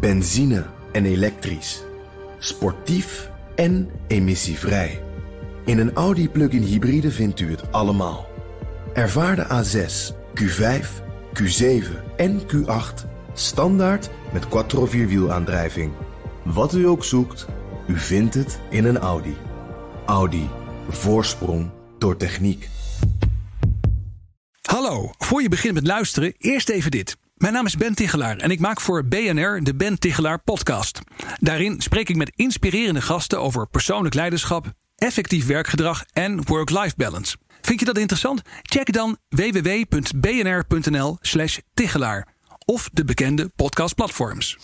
Benzine en elektrisch. Sportief en emissievrij. In een Audi plug-in hybride vindt u het allemaal. Ervaar de A6, Q5, Q7 en Q8 standaard met quattro vierwielaandrijving. Wat u ook zoekt, u vindt het in een Audi. Audi. Voorsprong door techniek. Hallo, voor je begint met luisteren, eerst even dit. Mijn naam is Ben Tichelaar en ik maak voor BNR de Ben Tichelaar podcast. Daarin spreek ik met inspirerende gasten over persoonlijk leiderschap, effectief werkgedrag en work-life balance. Vind je dat interessant? Check dan www.bnr.nl/slash Tichelaar of de bekende podcastplatforms.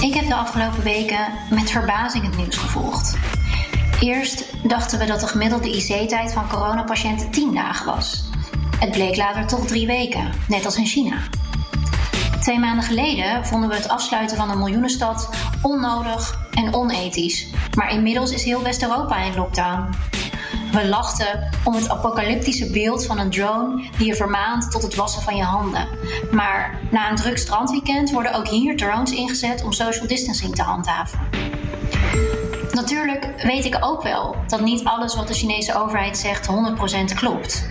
Ik heb de afgelopen weken met verbazing het nieuws gevolgd. Eerst dachten we dat de gemiddelde IC-tijd van coronapatiënten 10 dagen was. Het bleek later toch drie weken, net als in China. Twee maanden geleden vonden we het afsluiten van een miljoenenstad onnodig en onethisch. Maar inmiddels is heel West-Europa in lockdown. We lachten om het apocalyptische beeld van een drone die je vermaant tot het wassen van je handen. Maar na een druk strandweekend worden ook hier drones ingezet om social distancing te handhaven. Natuurlijk weet ik ook wel dat niet alles wat de Chinese overheid zegt 100% klopt.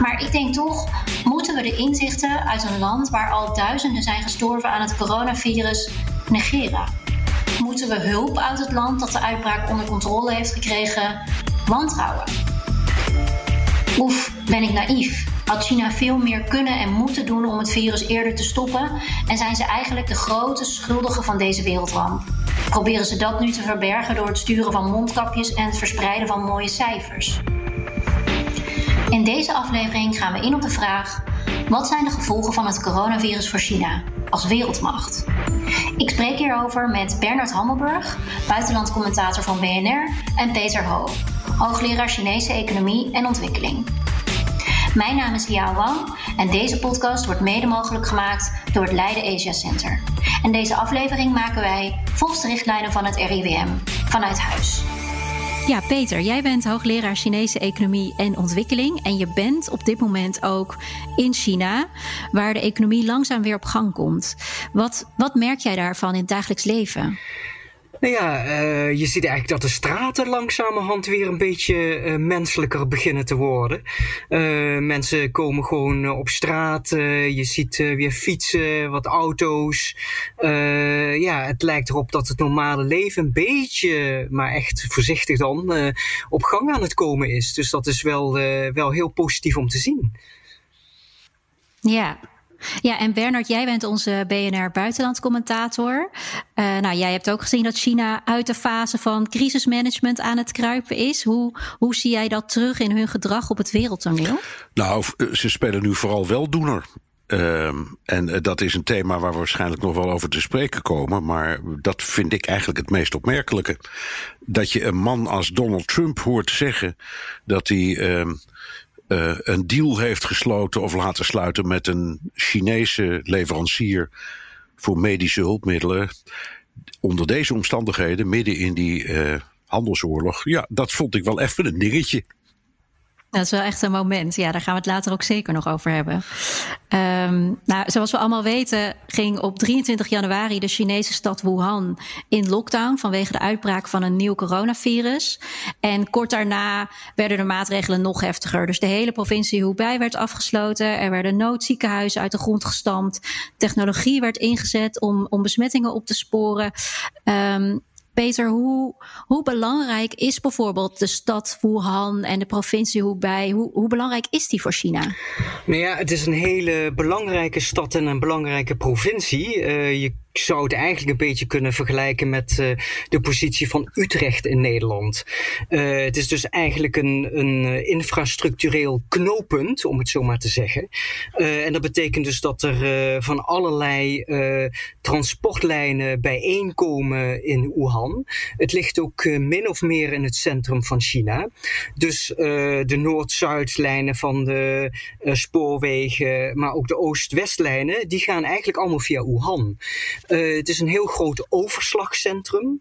Maar ik denk toch, moeten we de inzichten uit een land waar al duizenden zijn gestorven aan het coronavirus negeren? Moeten we hulp uit het land dat de uitbraak onder controle heeft gekregen wantrouwen? Oef, ben ik naïef? Had China veel meer kunnen en moeten doen om het virus eerder te stoppen? En zijn ze eigenlijk de grote schuldigen van deze wereldramp? Proberen ze dat nu te verbergen door het sturen van mondkapjes en het verspreiden van mooie cijfers? In deze aflevering gaan we in op de vraag: wat zijn de gevolgen van het coronavirus voor China als wereldmacht? Ik spreek hierover met Bernard Hammelburg, buitenlandcommentator van BNR, en Peter Ho, hoogleraar Chinese economie en ontwikkeling. Mijn naam is Liao Wang en deze podcast wordt mede mogelijk gemaakt door het Leiden Asia Center. En deze aflevering maken wij volgens de richtlijnen van het RIWM vanuit huis. Ja, Peter, jij bent hoogleraar Chinese economie en ontwikkeling. En je bent op dit moment ook in China, waar de economie langzaam weer op gang komt. Wat, wat merk jij daarvan in het dagelijks leven? Nou ja, uh, je ziet eigenlijk dat de straten langzamerhand weer een beetje uh, menselijker beginnen te worden. Uh, mensen komen gewoon op straat. je ziet weer fietsen, wat auto's. ja, het lijkt erop dat het normale leven een beetje, maar echt voorzichtig dan, op gang aan het komen is. Dus dat is wel, wel heel positief om te zien. Ja, ja, en Bernard, jij bent onze BNR buitenlandcommentator. Uh, nou, jij hebt ook gezien dat China uit de fase van crisismanagement aan het kruipen is. Hoe, hoe zie jij dat terug in hun gedrag op het wereldtoneel? Nou, ze spelen nu vooral weldoener. Uh, en uh, dat is een thema waar we waarschijnlijk nog wel over te spreken komen. Maar dat vind ik eigenlijk het meest opmerkelijke. Dat je een man als Donald Trump hoort zeggen dat hij uh, uh, een deal heeft gesloten of laten sluiten met een Chinese leverancier voor medische hulpmiddelen. Onder deze omstandigheden, midden in die uh, handelsoorlog, ja, dat vond ik wel even een dingetje. Dat is wel echt een moment. Ja, daar gaan we het later ook zeker nog over hebben. Um, nou, zoals we allemaal weten, ging op 23 januari de Chinese stad Wuhan in lockdown vanwege de uitbraak van een nieuw coronavirus. En kort daarna werden de maatregelen nog heftiger. Dus de hele provincie Hubei werd afgesloten. Er werden noodziekenhuizen uit de grond gestampt. Technologie werd ingezet om, om besmettingen op te sporen. Um, Peter, hoe, hoe belangrijk is bijvoorbeeld de stad Wuhan en de provincie Hubei? Hoe, hoe belangrijk is die voor China? Nou ja, het is een hele belangrijke stad en een belangrijke provincie. Uh, je zou het eigenlijk een beetje kunnen vergelijken met uh, de positie van Utrecht in Nederland. Uh, het is dus eigenlijk een, een infrastructureel knooppunt, om het zo maar te zeggen. En dat betekent dus dat er van allerlei transportlijnen bijeenkomen in Wuhan. Het ligt ook min of meer in het centrum van China. Dus de Noord-Zuidlijnen van de spoorwegen, maar ook de Oost-Westlijnen, die gaan eigenlijk allemaal via Wuhan. Het is een heel groot overslagcentrum.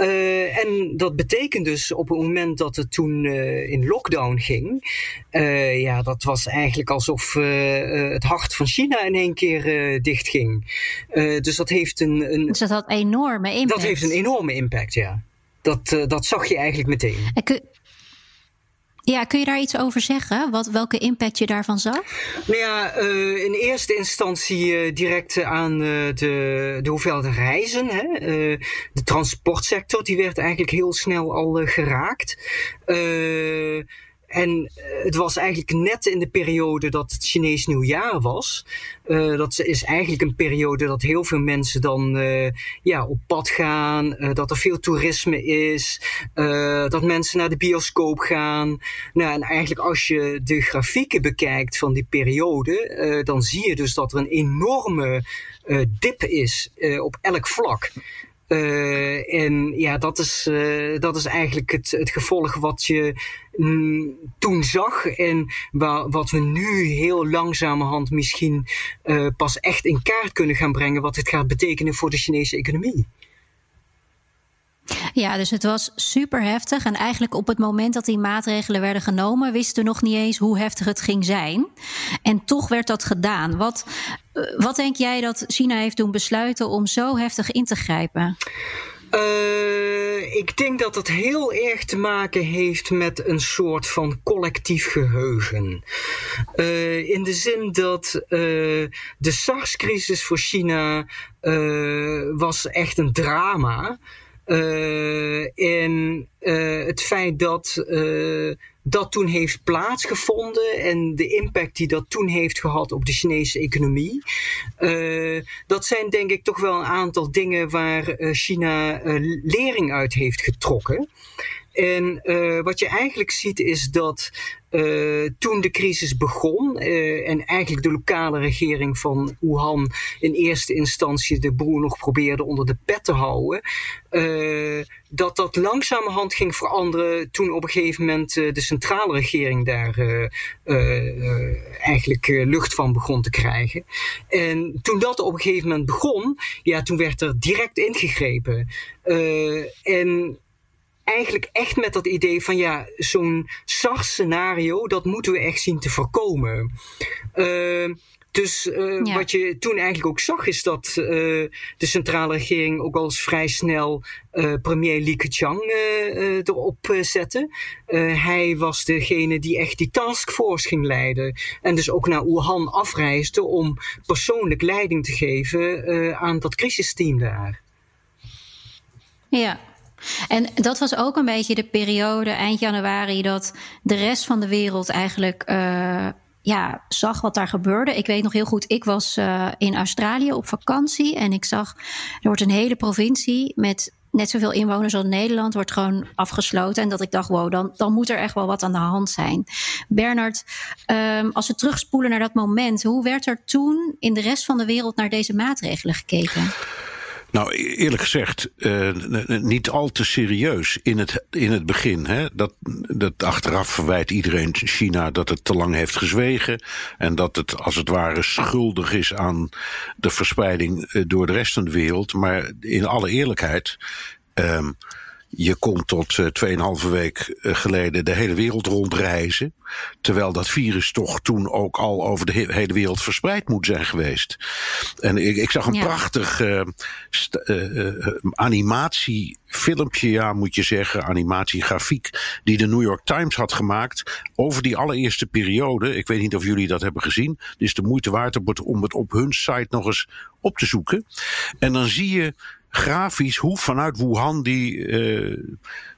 Uh, en dat betekent dus op het moment dat het toen uh, in lockdown ging, uh, ja, dat was eigenlijk alsof het hart van China in één keer dicht ging. dus dat heeft een, een. Dus dat had enorme impact. Dat heeft een enorme impact, ja. Dat, dat zag je eigenlijk meteen. Ja, kun je daar iets over zeggen? Wat, welke impact je daarvan zag? Nou ja, uh, in eerste instantie uh, direct aan uh, de, de hoeveelheid reizen. Hè? de transportsector die werd eigenlijk heel snel al geraakt. En eh, het was eigenlijk net in de periode dat het Chinees nieuwjaar was. Uh, dat is eigenlijk een periode dat heel veel mensen dan uh, ja, op pad gaan. Dat er veel toerisme is. dat mensen naar de bioscoop gaan. Nou, en eigenlijk als je de grafieken bekijkt van die periode. dan zie je dus dat er een enorme dip is op elk vlak. Uh, en ja, dat is, uh, dat is eigenlijk het, het gevolg wat je mm, toen zag en wa wat we nu heel langzamerhand misschien uh, pas echt in kaart kunnen gaan brengen wat het gaat betekenen voor de Chinese economie. Ja, dus het was super heftig. En eigenlijk op het moment dat die maatregelen werden genomen, wisten we nog niet eens hoe heftig het ging zijn. En toch werd dat gedaan. Wat, eh, wat denk jij dat China heeft doen besluiten om zo heftig in te grijpen? Uh, ik denk dat het heel erg te maken heeft met een soort van collectief geheugen. Uh, in de zin dat de SARS-crisis voor China was echt een drama. Uh, en uh, het feit dat uh, dat toen heeft plaatsgevonden en de impact die dat toen heeft gehad op de Chinese economie, dat zijn denk ik toch wel een aantal dingen waar China lering uit heeft getrokken. En uh, wat je eigenlijk ziet is dat uh, toen de crisis begon uh, en eigenlijk de lokale regering van Wuhan in eerste instantie de boer nog probeerde onder de pet te houden, dat dat langzamerhand ging veranderen toen op een gegeven moment de centrale regering daar eigenlijk lucht van begon te krijgen. En toen dat op een gegeven moment begon, ja, toen werd er direct ingegrepen. en eigenlijk echt met dat idee van ja, zo'n SARS-scenario, dat moeten we echt zien te voorkomen. Uh, dus uh, wat je toen eigenlijk ook zag, is dat uh, de centrale regering ook al eens vrij snel uh, premier Li Keqiang erop zette. hij was degene die echt die taskforce ging leiden. En dus ook naar Wuhan afreisde om persoonlijk leiding te geven aan dat crisisteam daar. Ja, en dat was ook een beetje de periode eind januari dat de rest van de wereld eigenlijk uh, ja, zag wat daar gebeurde. Ik weet nog heel goed, ik was uh, in Australië op vakantie en ik zag, er wordt een hele provincie met net zoveel inwoners als Nederland wordt gewoon afgesloten. En dat ik dacht, wow, dan, dan moet er echt wel wat aan de hand zijn. Bernard, um, als we terugspoelen naar dat moment, hoe werd er toen in de rest van de wereld naar deze maatregelen gekeken? Nou, e-, eerlijk gezegd, uh, niet al te serieus in het, in het begin. Hè? Dat, dat achteraf verwijt iedereen China dat het te lang heeft gezwegen. En dat het als het ware schuldig is aan de verspreiding eh, door de rest van de wereld. Maar in alle eerlijkheid. Um, je kon tot uh, 2,5 week uh, geleden de hele wereld rondreizen. Terwijl dat virus toch toen ook al over de he hele wereld verspreid moet zijn geweest. En ik, ik zag een ja. prachtig uh, animatiefilmpje, ja, moet je zeggen, animatiegrafiek, die de New York Times had gemaakt over die allereerste periode. Ik weet niet of jullie dat hebben gezien. Het is de moeite waard om het op hun site nog eens op te zoeken. En dan zie je grafisch hoe vanuit Wuhan die, uh,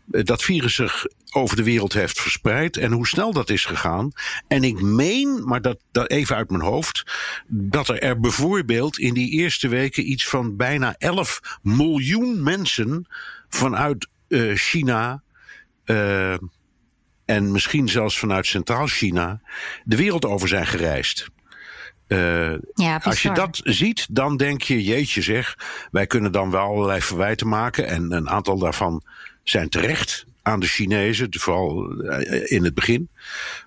dat virus zich over de wereld heeft verspreid en hoe snel dat is gegaan. En ik meen, maar dat, dat even uit mijn hoofd, dat er, er bijvoorbeeld in die eerste weken iets van bijna 11 miljoen mensen vanuit uh, China. Uh, en misschien zelfs vanuit Centraal-China de wereld over zijn gereisd. Uh, ja, als je dat ziet, dan denk je, jeetje zeg, wij kunnen dan wel allerlei verwijten maken. En een aantal daarvan zijn terecht, aan de Chinezen, vooral eh, in het begin.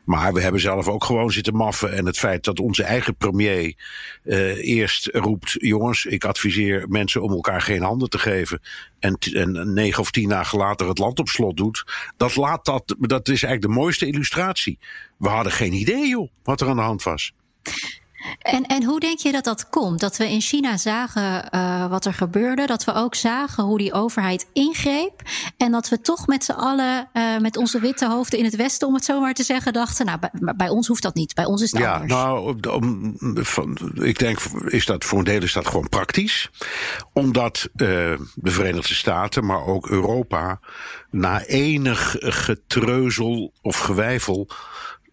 Maar we hebben zelf ook gewoon zitten maffen. En het feit dat onze eigen premier uh, eerst roept: jongens, ik adviseer mensen om elkaar geen handen te geven. En, en negen of tien dagen later het land op slot doet. Dat, laat dat, dat is eigenlijk de mooiste illustratie. We hadden geen idee, joh, wat er aan de hand was. En, en hoe denk je dat dat komt? Dat we in China zagen uh, wat er gebeurde, dat we ook zagen hoe die overheid ingreep. En dat we toch met z'n allen, uh, met onze witte hoofden in het Westen, om het zo maar te zeggen, dachten: Nou, bij, bij ons hoeft dat niet, bij ons is het ja, anders. Nou, om, van, ik denk, is dat voor een deel is dat gewoon praktisch. Omdat uh, de Verenigde Staten, maar ook Europa, na enig getreuzel of gewijfel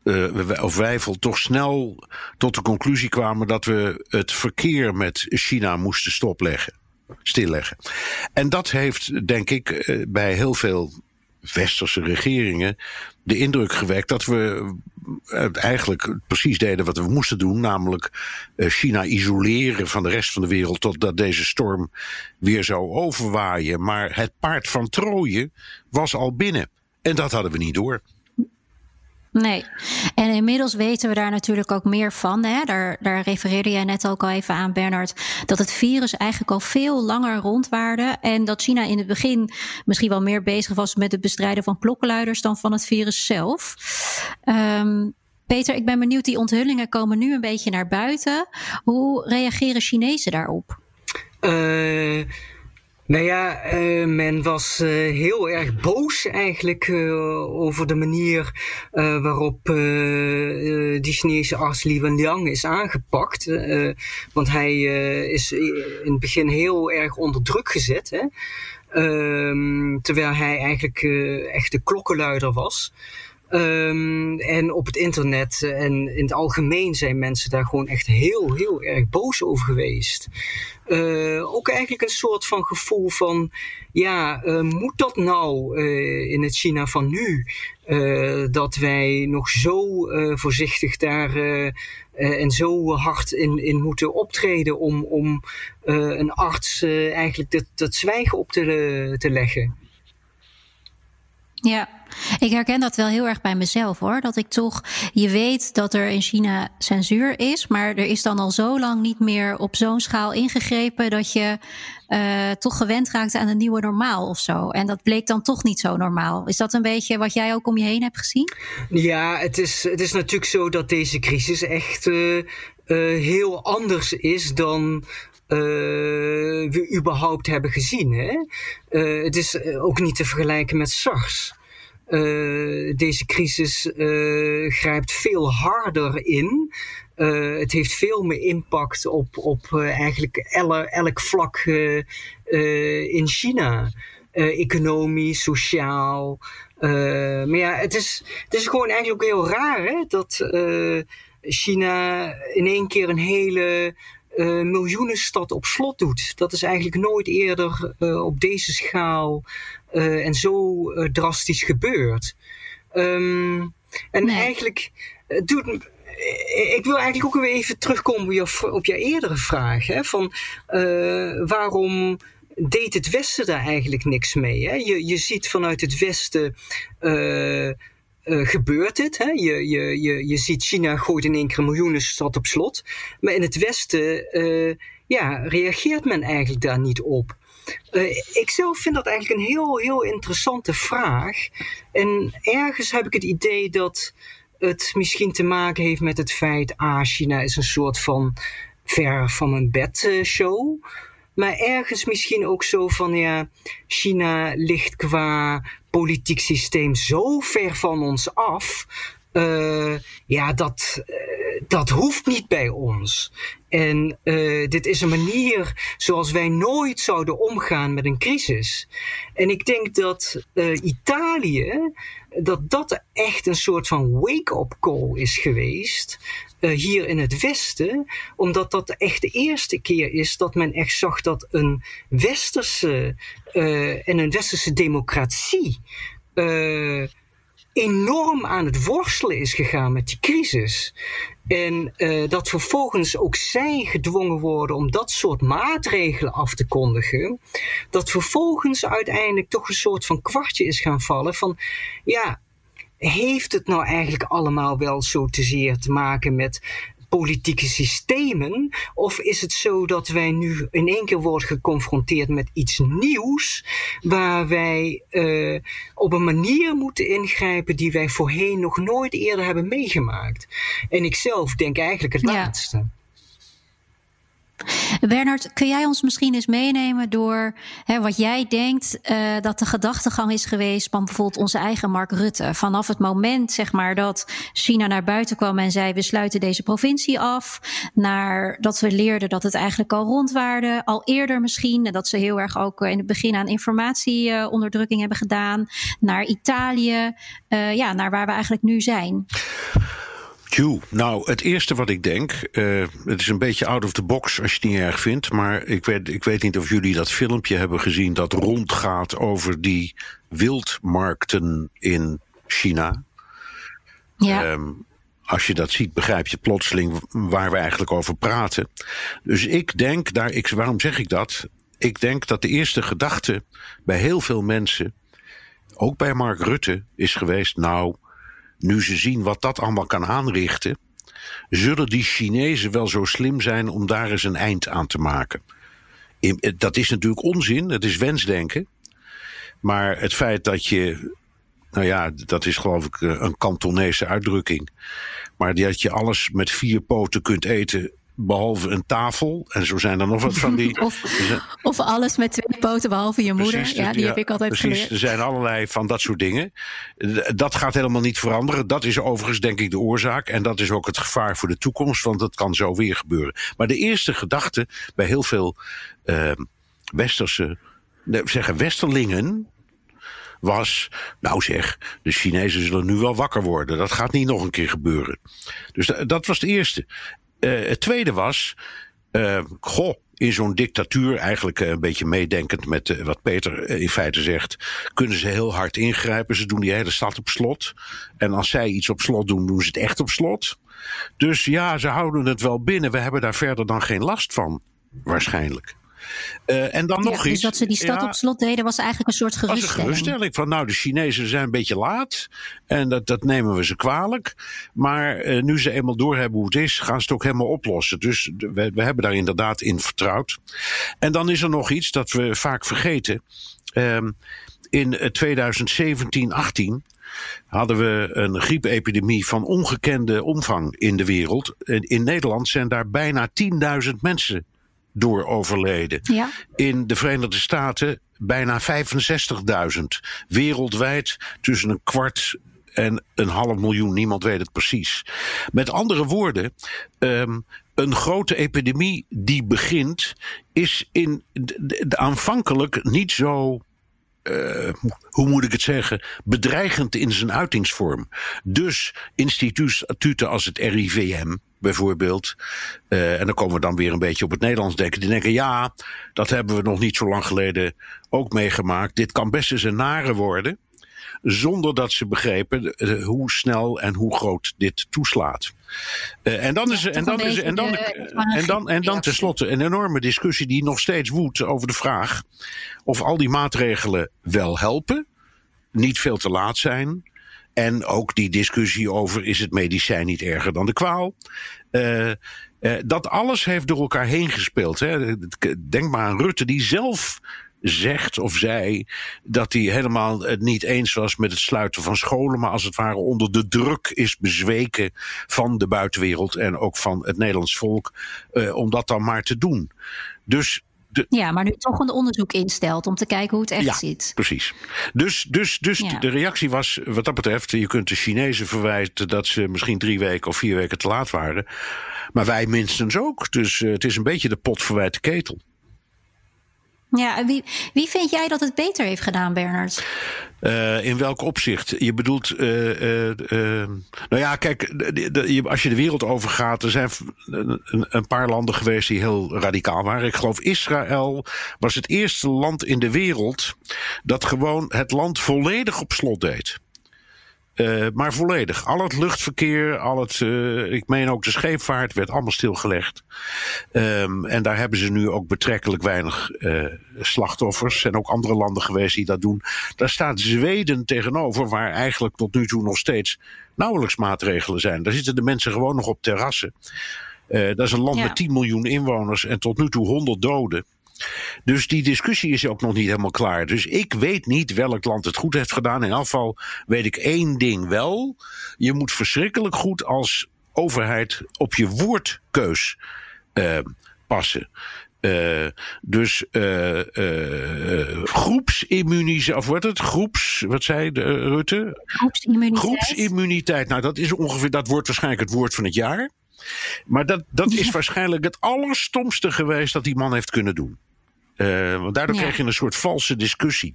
uh, of Wijfel toch snel tot de conclusie kwamen dat we het verkeer met China moesten stopleggen, stilleggen. En dat heeft, denk ik, uh, bij heel veel westerse regeringen de indruk gewekt dat we eigenlijk precies deden wat we moesten doen, namelijk China isoleren van de rest van de wereld totdat deze storm weer zou overwaaien. Maar het paard van Troje was al binnen en dat hadden we niet door. Nee, en inmiddels weten we daar natuurlijk ook meer van. Hè? Daar, daar refereerde jij net ook al even aan, Bernard. Dat het virus eigenlijk al veel langer rondwaarde. En dat China in het begin misschien wel meer bezig was met het bestrijden van klokkenluiders dan van het virus zelf. Um, Peter, ik ben benieuwd, die onthullingen komen nu een beetje naar buiten. Hoe reageren Chinezen daarop? Uh... Nou ja, uh, men was uh, heel erg boos eigenlijk uh, over de manier waarop die Chinese arts Li Wenliang is aangepakt. want hij is in het begin heel erg onder druk gezet. Hè? Ehm, terwijl hij eigenlijk echt de klokkenluider was. Um, en op het internet en in het algemeen zijn mensen daar gewoon echt heel, heel erg boos over geweest. Uh, ook eigenlijk een soort van gevoel van, ja, uh, moet dat nou in het China van nu? dat wij nog zo voorzichtig daar en zo hard in, in moeten optreden om, om een arts eigenlijk dat, zwijgen op te leggen. Ja, ik herken dat wel heel erg bij mezelf hoor. Dat ik toch, je weet dat er in China censuur is, maar er is dan al zo lang niet meer op zo'n schaal ingegrepen dat je uh, toch gewend raakt aan een nieuwe normaal of zo. En dat bleek dan toch niet zo normaal. Is dat een beetje wat jij ook om je heen hebt gezien? Ja, het is, het is natuurlijk zo dat deze crisis echt uh, uh, heel anders is dan we überhaupt hebben gezien. Hè? Het is ook niet te vergelijken met SARS. Uh, deze crisis grijpt veel harder in. het heeft veel meer impact op, op eigenlijk elk, elk vlak in China. economisch, sociaal. maar ja, het is, het is gewoon eigenlijk ook heel raar hè, dat China in één keer een hele miljoenenstad op slot doet. Dat is eigenlijk nooit eerder op deze schaal uh, en zo drastisch gebeurd. Um, en nee. eigenlijk doet. Ik wil eigenlijk ook weer even terugkomen op je, op je eerdere vraag. Hè, van waarom deed het Westen daar eigenlijk niks mee? Hè? Je, je ziet vanuit het Westen uh, gebeurt dit. Hè? Je, je, je, je ziet China gooit in één keer een miljoenenstad op slot. Maar in het Westen uh, ja, reageert men eigenlijk daar niet op. Uh, ik zelf vind dat eigenlijk een heel, heel interessante vraag. En ergens heb ik het idee dat het misschien te maken heeft met het feit... ah, China is een soort van ver van een bed show... Maar ergens misschien ook zo van, ja, China ligt qua politiek systeem zo ver van ons af. Uh, ja, dat, uh, dat hoeft niet bij ons. En uh, dit is een manier zoals wij nooit zouden omgaan met een crisis. En ik denk dat Italië, dat dat echt een soort van wake-up call is geweest. Hier in het Westen, omdat dat echt de eerste keer is dat men echt zag dat een westerse en een westerse democratie uh, enorm aan het worstelen is gegaan met die crisis. En uh, dat vervolgens ook zij gedwongen worden om dat soort maatregelen af te kondigen. Dat vervolgens uiteindelijk toch een soort van kwartje is gaan vallen van ja. Heeft het nou eigenlijk allemaal wel zo te zeer te maken met politieke systemen? Of is het zo dat wij nu in één keer worden geconfronteerd met iets nieuws, waar wij uh, op een manier moeten ingrijpen die wij voorheen nog nooit eerder hebben meegemaakt? En ik zelf denk eigenlijk het laatste. Bernard, kun jij ons misschien eens meenemen door hè, wat jij denkt uh, dat de gedachtegang is geweest van bijvoorbeeld onze eigen Mark Rutte? Vanaf het moment zeg maar, dat China naar buiten kwam en zei we sluiten deze provincie af, naar dat we leerden dat het eigenlijk al rondwaarde, al eerder misschien, en dat ze heel erg ook in het begin aan informatieonderdrukking uh, hebben gedaan, naar Italië, uh, ja, naar waar we eigenlijk nu zijn. Nou, het eerste wat ik denk, uh, het is een beetje out of the box als je het niet erg vindt, maar ik weet, ik weet niet of jullie dat filmpje hebben gezien dat rondgaat over die wildmarkten in China. Ja. Um, als je dat ziet, begrijp je plotseling waar we eigenlijk over praten. Dus ik denk, daar, ik, waarom zeg ik dat? Ik denk dat de eerste gedachte bij heel veel mensen, ook bij Mark Rutte, is geweest: nou, nu ze zien wat dat allemaal kan aanrichten, zullen die Chinezen wel zo slim zijn om daar eens een eind aan te maken. Dat is natuurlijk onzin, het is wensdenken. Maar het feit dat je, nou ja, dat is geloof ik eh, een Kantonese uitdrukking. Maar dat je alles met vier poten kunt eten behalve een tafel. En zo zijn er nog wat van die. of, of alles met twee poten behalve je moeder. Precies, ja, die heb ik altijd precies, geleerd. Er zijn allerlei van dat soort dingen. Dat gaat helemaal niet veranderen. Dat is overigens denk ik de oorzaak. En dat is ook het gevaar voor de toekomst. Want dat kan zo weer gebeuren. Maar de eerste gedachte bij heel veel uh, westerse, zeggen westerlingen was, nou zeg, de Chinezen zullen nu wel wakker worden. Dat gaat niet nog een keer gebeuren. Dus dat was het eerste. Uh, het tweede was, uh, goh, in zo'n dictatuur, eigenlijk een beetje meedenkend met wat Peter in feite zegt, kunnen ze heel hard ingrijpen. Ze doen die hele stad op slot. En als zij iets op slot doen, doen ze het echt op slot. Dus ja, ze houden het wel binnen. We hebben daar verder dan geen last van, waarschijnlijk. Uh, en dan ja, nog dus iets. dat ze die stad ja, op slot deden was eigenlijk een soort geruststelling. was een geruststelling van nou de Chinezen zijn een beetje laat en dat, dat nemen we ze kwalijk. Maar uh, nu ze eenmaal doorhebben hoe het is, gaan ze het ook helemaal oplossen. Dus we, we hebben daar inderdaad in vertrouwd. En dan is er nog iets dat we vaak vergeten. Um, in 2017, 18 hadden we een griepepidemie van ongekende omvang in de wereld. In Nederland zijn daar bijna 10.000 mensen door overleden. Ja. In de Verenigde Staten bijna 65.000. Wereldwijd tussen een kwart en een half miljoen. Niemand weet het precies. Met andere woorden, um, een grote epidemie die begint, is in de, de, aanvankelijk niet zo. Uh, hoe moet ik het zeggen, bedreigend in zijn uitingsvorm. Dus instituten als het RIVM, bijvoorbeeld. Uh, en dan komen we dan weer een beetje op het Nederlands denken. Die denken, ja, dat hebben we nog niet zo lang geleden ook meegemaakt. Dit kan best eens een nare worden. Zonder dat ze begrepen uh, hoe snel en hoe groot dit toeslaat. Uh, en dan is er, en dan is en dan, en dan, en dan tenslotte een enorme discussie die nog steeds woedt over de vraag of al die maatregelen wel helpen, niet veel te laat zijn, en ook die discussie over is het medicijn niet erger dan de kwaal. Uh, uh, dat alles heeft door elkaar heen gespeeld. Hè. Denk maar aan Rutte, die zelf zegt of zei dat hij helemaal het niet eens was met het sluiten van scholen, maar als het ware onder de druk is bezweken van de buitenwereld en ook van het Nederlands volk uh, om dat dan maar te doen. Dus de, ja, maar nu toch een onderzoek instelt om te kijken hoe het echt ja, zit. Precies. Dus, dus, dus ja. de reactie was, wat dat betreft, je kunt de Chinezen verwijten dat ze misschien drie weken of vier weken te laat waren. Maar wij minstens ook. Dus uh, het is een beetje de pot verwijt de ketel. Ja, wie, wie vind jij dat het beter heeft gedaan, Bernard? Uh, in welk opzicht? Je bedoelt, uh, uh, nou ja, kijk, als je de wereld overgaat, er zijn een, paar landen geweest die heel radicaal waren. Ik geloof Israël was het eerste land in de wereld dat gewoon het land volledig op slot deed. Uh, maar volledig. Al het luchtverkeer, al het, uh, ik meen ook de scheepvaart, werd allemaal stilgelegd. Um, en daar hebben ze nu ook betrekkelijk weinig uh, slachtoffers. Er zijn ook andere landen geweest die dat doen. Daar staat Zweden tegenover, waar eigenlijk tot nu toe nog steeds nauwelijks maatregelen zijn. Daar zitten de mensen gewoon nog op terrassen. dat is een land ja. met 10 miljoen inwoners en tot nu toe 100 doden. Dus die discussie is ook nog niet helemaal klaar. Dus ik weet niet welk land het goed heeft gedaan. In afval weet ik één ding wel. Je moet verschrikkelijk goed als overheid op je woordkeus uh, passen. Uh, dus uh, uh, of wat het? Groeps, wat zei de, Rutte? Groepsimmuniteit. Groepsimmuniteit. Nou, dat is ongeveer, dat wordt waarschijnlijk het woord van het jaar. Maar dat, dat is waarschijnlijk het allerstomste geweest dat die man heeft kunnen doen. Uh, want daardoor ja. krijg je een soort valse discussie.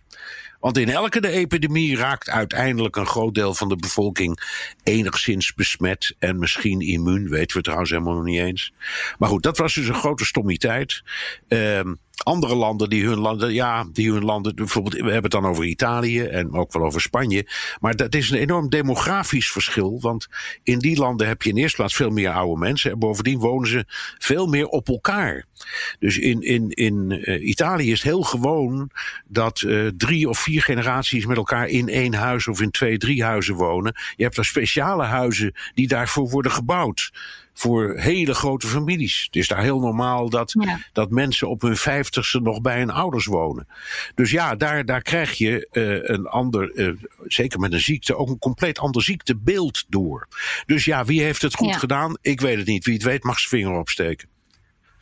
Want in elke de epidemie raakt uiteindelijk een groot deel van de bevolking enigszins besmet en misschien immuun. Weten we trouwens helemaal nog niet eens. Maar goed, dat was dus een grote stommiteit. Uh, andere landen die hun landen, ja, die hun landen, bijvoorbeeld, we hebben het dan over Italië en ook wel over Spanje. Maar dat is een enorm demografisch verschil. Want in die landen heb je in eerste plaats veel meer oude mensen. En bovendien wonen ze veel meer op elkaar. Dus in, in, in uh, Italië is het heel gewoon dat uh, drie of vier generaties met elkaar in één huis of in twee, drie huizen wonen. Je hebt daar speciale huizen die daarvoor worden gebouwd voor hele grote families. Het is daar heel normaal dat, ja. dat mensen op hun vijftigste nog bij hun ouders wonen. Dus ja, daar, daar krijg je uh, een ander, uh, zeker met een ziekte, ook een compleet ander ziektebeeld door. Dus ja, wie heeft het goed ja. gedaan? Ik weet het niet. Wie het weet mag zijn vinger opsteken.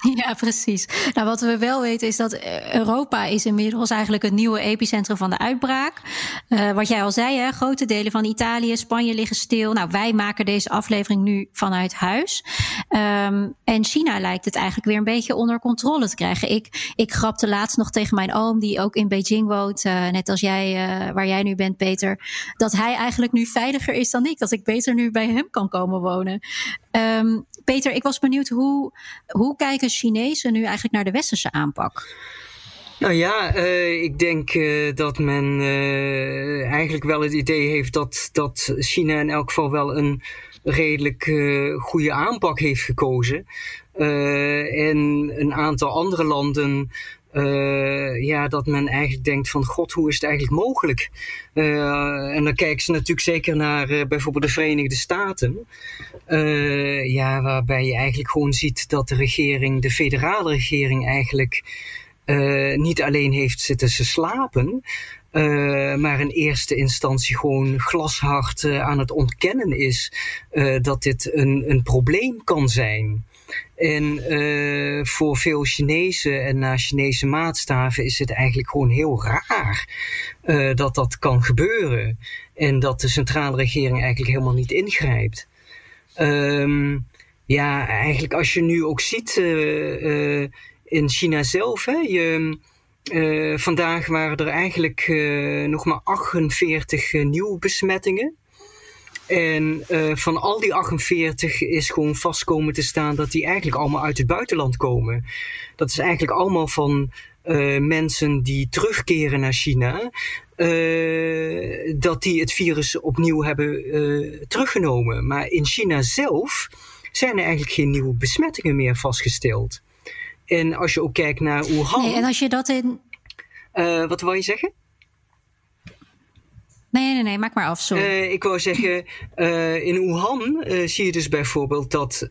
Ja, precies. Nou, wat we wel weten is dat Europa is inmiddels eigenlijk het nieuwe epicentrum van de uitbraak. Uh, wat jij al zei, hè, grote delen van Italië, Spanje liggen stil. Nou, wij maken deze aflevering nu vanuit huis. Um, en China lijkt het eigenlijk weer een beetje onder controle te krijgen. Ik, ik grapte laatst nog tegen mijn oom, die ook in Beijing woont, uh, net als jij, waar jij nu bent, Peter, dat hij eigenlijk nu veiliger is dan ik. Dat ik beter nu bij hem kan komen wonen. Um, Peter, ik was benieuwd hoe, hoe kijken Chinezen nu eigenlijk naar de westerse aanpak? Nou ja, uh, ik denk uh, dat men uh, eigenlijk wel het idee heeft dat, dat China in elk geval wel een redelijk goede aanpak heeft gekozen. en een aantal andere landen uh, ja, dat men eigenlijk denkt van god, hoe is het eigenlijk mogelijk? Uh, en dan kijken ze natuurlijk zeker naar uh, bijvoorbeeld de Verenigde Staten. ja, waarbij je eigenlijk gewoon ziet dat de regering, de federale regering eigenlijk niet alleen heeft zitten ze slapen. maar in eerste instantie gewoon glashard aan het ontkennen is dat dit een, een probleem kan zijn. En uh, voor veel Chinezen en naar Chinese maatstaven is het eigenlijk gewoon heel raar uh, dat dat kan gebeuren. En dat de centrale regering eigenlijk helemaal niet ingrijpt. Um, ja, eigenlijk als je nu ook ziet uh, in China zelf, hè, je, vandaag waren er eigenlijk nog maar 48 nieuwe besmettingen. En uh, van al die 48 is gewoon vast komen te staan dat die eigenlijk allemaal uit het buitenland komen. Dat is eigenlijk allemaal van uh, mensen die terugkeren naar China. Uh, dat die het virus opnieuw hebben teruggenomen. Maar in China zelf zijn er eigenlijk geen nieuwe besmettingen meer vastgesteld. En als je ook kijkt naar Wuhan. Nee, en als je dat in. wat wil je zeggen? Nee, nee, nee, maak maar af. Sorry. Uh, ik wou zeggen, uh, in Wuhan uh, zie je dus bijvoorbeeld dat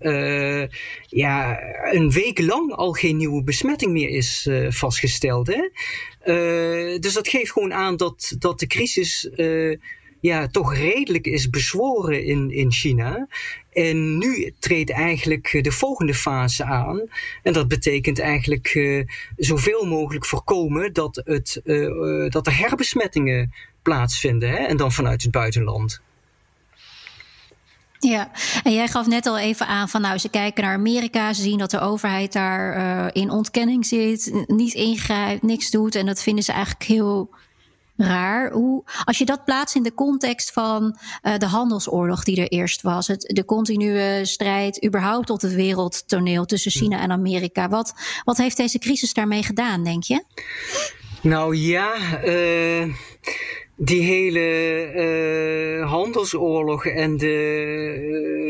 ja, een week lang al geen nieuwe besmetting meer is vastgesteld. Hè? dus dat geeft gewoon aan dat, dat de crisis ja, toch redelijk is bezworen in, in China. En nu treedt eigenlijk de volgende fase aan. En dat betekent eigenlijk uh, zoveel mogelijk voorkomen dat, het, uh, dat er herbesmettingen plaatsvinden. Hè? En dan vanuit het buitenland. Ja, en jij gaf net al even aan van nou, ze kijken naar Amerika, ze zien dat de overheid daar in ontkenning zit, niet ingrijpt, niks doet. En dat vinden ze eigenlijk heel raar. Hoe, als je dat plaatst in de context van uh, de handelsoorlog die er eerst was, het, de continue strijd überhaupt op het wereldtoneel tussen China en Amerika, wat, wat heeft deze crisis daarmee gedaan, denk je? Nou ja, uh die hele uh, handelsoorlog en de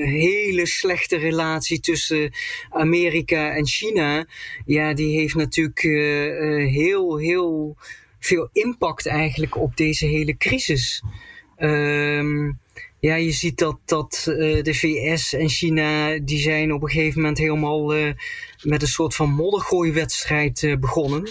hele slechte relatie tussen Amerika en China, ja, die heeft natuurlijk heel, heel veel impact eigenlijk op deze hele crisis. Um, ja, je ziet dat, dat uh, de VS en China, die zijn op een gegeven moment helemaal uh, met een soort van moddergooiwedstrijd uh, begonnen.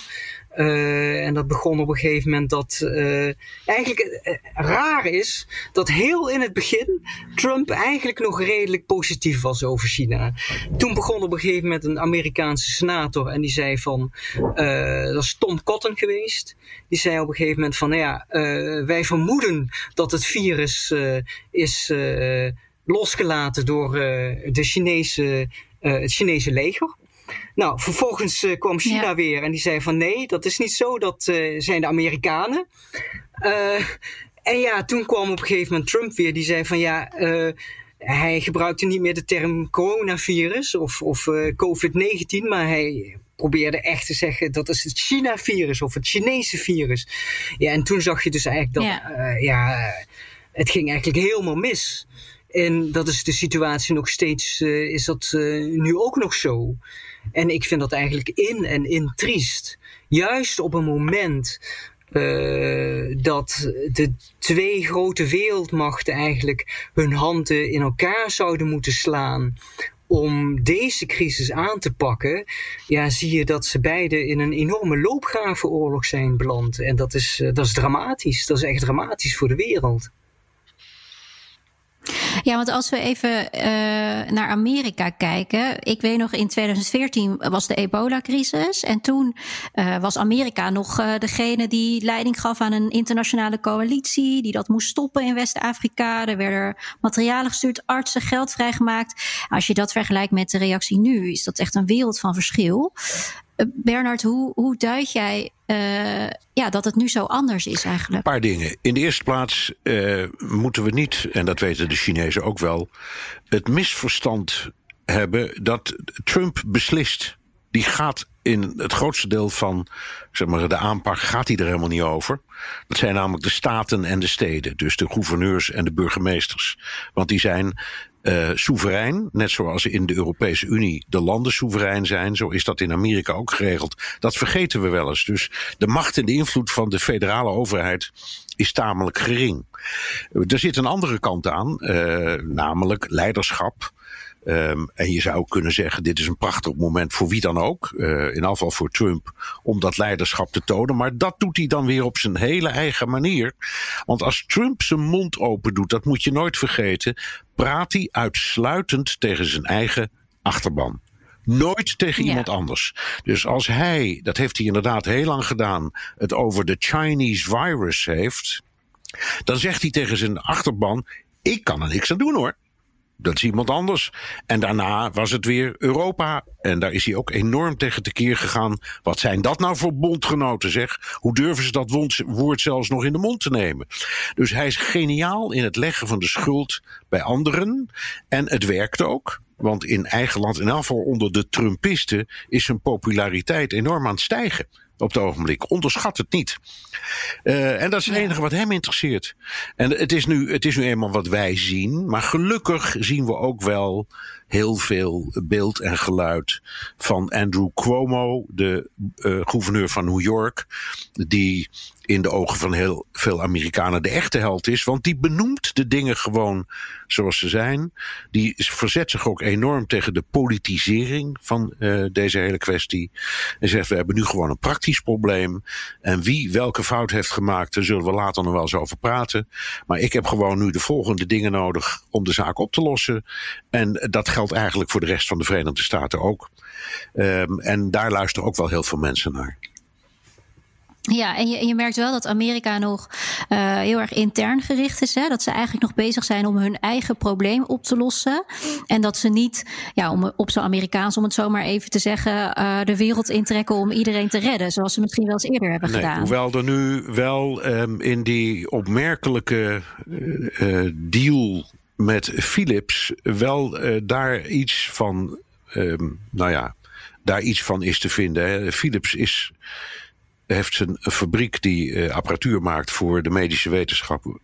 Uh, en dat begon op een gegeven moment dat uh, eigenlijk uh, raar is dat heel in het begin Trump eigenlijk nog redelijk positief was over China. Toen begon op een gegeven moment een Amerikaanse senator en die zei van, dat is Tom Cotton geweest, die zei op een gegeven moment van, nou ja, wij vermoeden dat het virus is losgelaten door de Chinese, het Chinese leger. Nou, vervolgens uh, kwam China ja. weer en die zei van nee, dat is niet zo, dat uh, zijn de Amerikanen. Uh, en ja, toen kwam op een gegeven moment Trump weer, die zei van ja, hij gebruikte niet meer de term coronavirus of, of COVID-19, maar hij probeerde echt te zeggen dat is het China-virus of het Chinese virus. Ja, en toen zag je dus eigenlijk dat, ja, ja het ging eigenlijk helemaal mis. En dat is de situatie nog steeds, is dat nu ook nog zo. En ik vind dat eigenlijk in en in triest. Juist op een moment uh, dat de twee grote wereldmachten eigenlijk hun handen in elkaar zouden moeten slaan om deze crisis aan te pakken, ja, zie je dat ze beide in een enorme loopgravenoorlog zijn beland. En dat is, uh, dat is dramatisch. Dat is echt dramatisch voor de wereld. Ja, want als we even uh, naar Amerika kijken. Ik weet nog, in 2014 was de ebola-crisis. En toen uh, was Amerika nog uh, degene die leiding gaf aan een internationale coalitie. Die dat moest stoppen in West-Afrika. Er werden materialen gestuurd, artsen, geld vrijgemaakt. Als je dat vergelijkt met de reactie nu, is dat echt een wereld van verschil. Bernard, hoe, hoe duid jij uh, ja, dat het nu zo anders is eigenlijk? Een paar dingen. In de eerste plaats uh, moeten we niet, en dat weten de Chinezen ook wel, het misverstand hebben dat Trump beslist. Die gaat in het grootste deel van zeg maar, de aanpak gaat hij er helemaal niet over. Dat zijn namelijk de staten en de steden. Dus de gouverneurs en de burgemeesters. Want die zijn uh, soeverein. Net zoals in de Europese Unie de landen soeverein zijn. Zo is dat in Amerika ook geregeld. Dat vergeten we wel eens. Dus de macht en de invloed van de federale overheid is tamelijk gering. Er zit een andere kant aan, uh, namelijk leiderschap. Um, en je zou kunnen zeggen, dit is een prachtig moment voor wie dan ook. Uh, in afval voor Trump, om dat leiderschap te tonen. Maar dat doet hij dan weer op zijn hele eigen manier. Want als Trump zijn mond open doet, dat moet je nooit vergeten, praat hij uitsluitend tegen zijn eigen achterban. Nooit tegen ja. iemand anders. Dus als hij, dat heeft hij inderdaad heel lang gedaan, het over de Chinese virus heeft, dan zegt hij tegen zijn achterban: Ik kan er niks aan doen hoor dat is iemand anders. En daarna was het weer Europa. En daar is hij ook enorm tegen tekeer gegaan. Wat zijn dat nou voor bondgenoten, zeg? Hoe durven ze dat woord zelfs nog in de mond te nemen? Dus hij is geniaal in het leggen van de schuld bij anderen. En het werkt ook. Want in eigen land, in elk geval onder de Trumpisten, is zijn populariteit enorm aan het stijgen op het ogenblik. Onderschat het niet. Uh, en dat is het enige wat hem interesseert. En het is, nu, het is nu eenmaal wat wij zien. Maar gelukkig zien we ook wel heel veel beeld en geluid van Andrew Cuomo, de uh, gouverneur van New York. Die in de ogen van heel veel Amerikanen de echte held is. Want die benoemt de dingen gewoon zoals ze zijn. Die verzet zich ook enorm tegen de politisering van uh, deze hele kwestie. En zegt, we hebben nu gewoon een praktisch probleem. En wie welke fout heeft gemaakt, daar zullen we later nog wel eens over praten. Maar ik heb gewoon nu de volgende dingen nodig om de zaak op te lossen. En dat geldt eigenlijk voor de rest van de Verenigde Staten ook. Um, en daar luisteren ook wel heel veel mensen naar. Ja, en je, je merkt wel dat Amerika nog uh, heel erg intern gericht is. Hè? Dat ze eigenlijk nog bezig zijn om hun eigen probleem op te lossen. En dat ze niet, ja, om, op zo'n Amerikaans om het zo maar even te zeggen, uh, de wereld intrekken om iedereen te redden. Zoals ze misschien wel eens eerder hebben nee, gedaan. Hoewel er nu wel um, in die opmerkelijke uh, deal met Philips wel daar iets van, um, nou ja, daar iets van is te vinden. Hè. Philips is heeft een, fabriek die apparatuur maakt voor de medische wetenschap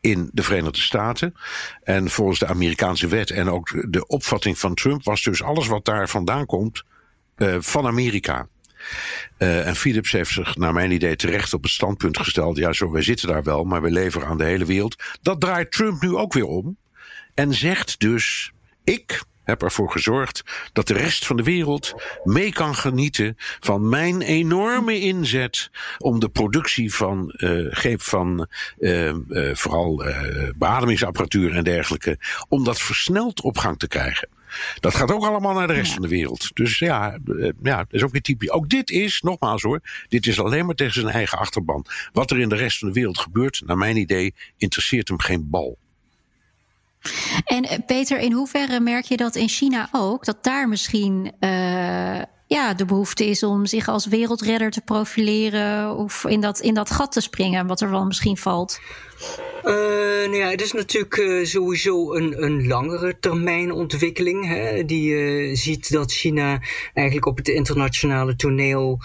in de Verenigde Staten. En volgens de Amerikaanse wet en ook de opvatting van Trump was dus alles wat daar vandaan komt van Amerika. Uh, en Philips heeft zich, naar mijn idee, terecht op het standpunt gesteld: ja, zo, wij zitten daar wel, maar we leveren aan de hele wereld. Dat draait Trump nu ook weer om. En zegt dus: ik heb ervoor gezorgd dat de rest van de wereld mee kan genieten van mijn enorme inzet om de productie van, uh, van uh, uh, vooral beademingsapparatuur en dergelijke, om dat versneld op gang te krijgen. Dat gaat ook allemaal naar de rest van de wereld. Dus ja, eh, ja, dat is ook weer typisch. Ook dit is, nogmaals hoor, dit is alleen maar tegen zijn eigen achterban. Wat er in de rest van de wereld gebeurt, naar mijn idee, interesseert hem geen bal. En eh, Peter, in hoeverre merk je dat in China ook? Dat daar misschien uh, ja, de behoefte is om zich als wereldredder te profileren of in dat, in dat gat te springen, wat er wel misschien valt? Uh, nou ja, het is natuurlijk uh, sowieso een, een langere termijn ontwikkeling. Hè, die uh, ziet dat China eigenlijk op het internationale toneel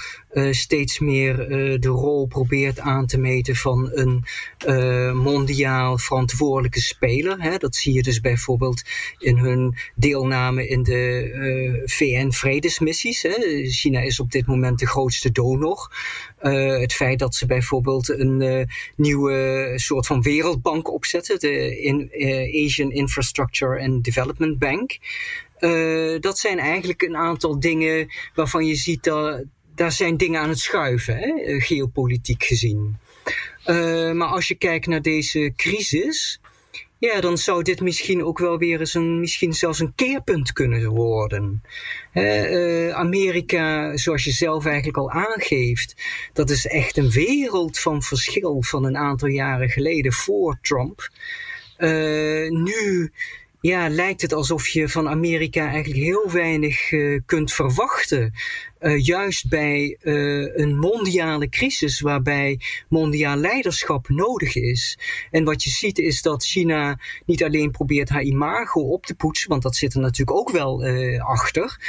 steeds meer de rol probeert aan te meten van een mondiaal verantwoordelijke speler. Hè. Dat zie je dus bijvoorbeeld in hun deelname in de VN-vredesmissies. China is op dit moment de grootste donor. Het feit dat ze bijvoorbeeld een nieuwe soort van wereldbank opzetten, de in, uh, Asian Infrastructure and Development Bank. Dat zijn eigenlijk een aantal dingen waarvan je ziet dat daar zijn dingen aan het schuiven, hè, eh, geopolitiek gezien. Maar als je kijkt naar deze crisis, ja, dan zou dit misschien ook wel weer eens een, misschien zelfs een keerpunt kunnen worden. Uh, Amerika, zoals je zelf eigenlijk al aangeeft, dat is echt een wereld van verschil van een aantal jaren geleden voor Trump. Uh, nu ja, lijkt het alsof je van Amerika eigenlijk heel weinig uh, kunt verwachten. Uh, juist bij uh, een mondiale crisis waarbij mondiaal leiderschap nodig is. En wat je ziet is dat China niet alleen probeert haar imago op te poetsen, want dat zit er natuurlijk ook wel achter,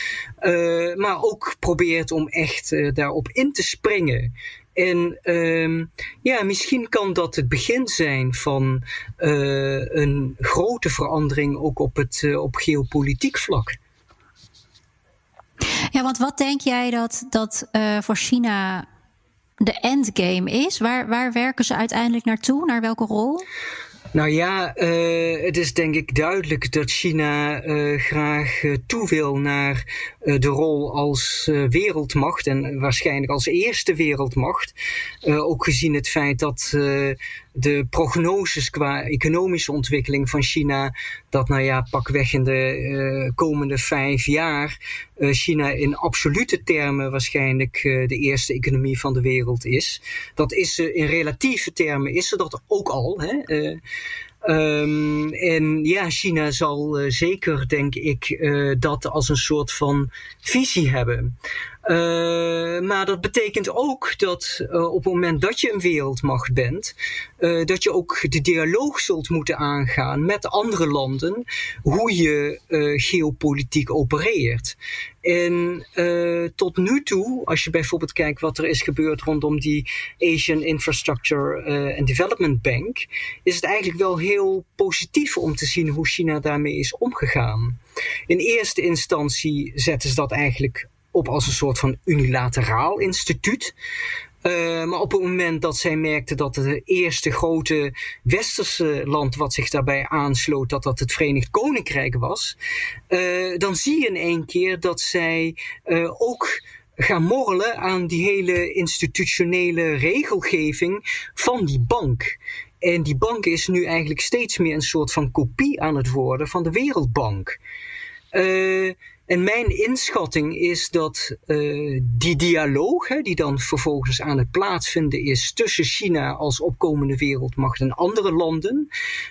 maar ook probeert om echt daarop in te springen. En um, ja, misschien kan dat het begin zijn van uh, een grote verandering ook op het uh, op geopolitiek vlak. Ja, want wat denk jij dat, dat uh, voor China de endgame is? Waar, waar werken ze uiteindelijk naartoe? Naar welke rol? Nou ja, uh, het is denk ik duidelijk dat China uh, graag uh, toe wil naar de rol als wereldmacht en waarschijnlijk als eerste wereldmacht. ook gezien het feit dat de prognoses qua economische ontwikkeling van China, dat nou ja, pakweg in de komende vijf jaar China in absolute termen waarschijnlijk uh, de eerste economie van de wereld is. Dat is ze in relatieve termen is ze dat ook al. Hè? Um, en ja, China zal zeker, denk ik, dat als een soort van visie hebben. Uh, maar dat betekent ook dat op het moment dat je een wereldmacht bent, dat je ook de dialoog zult moeten aangaan met andere landen hoe je geopolitiek opereert. En tot nu toe, als je bijvoorbeeld kijkt wat er is gebeurd rondom die Asian Infrastructure and Development Bank, is het eigenlijk wel heel positief om te zien hoe China daarmee is omgegaan. In eerste instantie zetten ze dat eigenlijk op als een soort van unilateraal instituut. Uh, maar op het moment dat zij merkte dat het eerste grote westerse land wat zich daarbij aansloot, dat dat het Verenigd Koninkrijk was, uh, dan zie je in één keer dat zij uh, ook gaan morrelen aan die hele institutionele regelgeving van die bank. En die bank is nu eigenlijk steeds meer een soort van kopie aan het worden van de Wereldbank. En mijn inschatting is dat uh, die dialoog, die dan vervolgens aan het plaatsvinden is tussen China als opkomende wereldmacht en andere landen,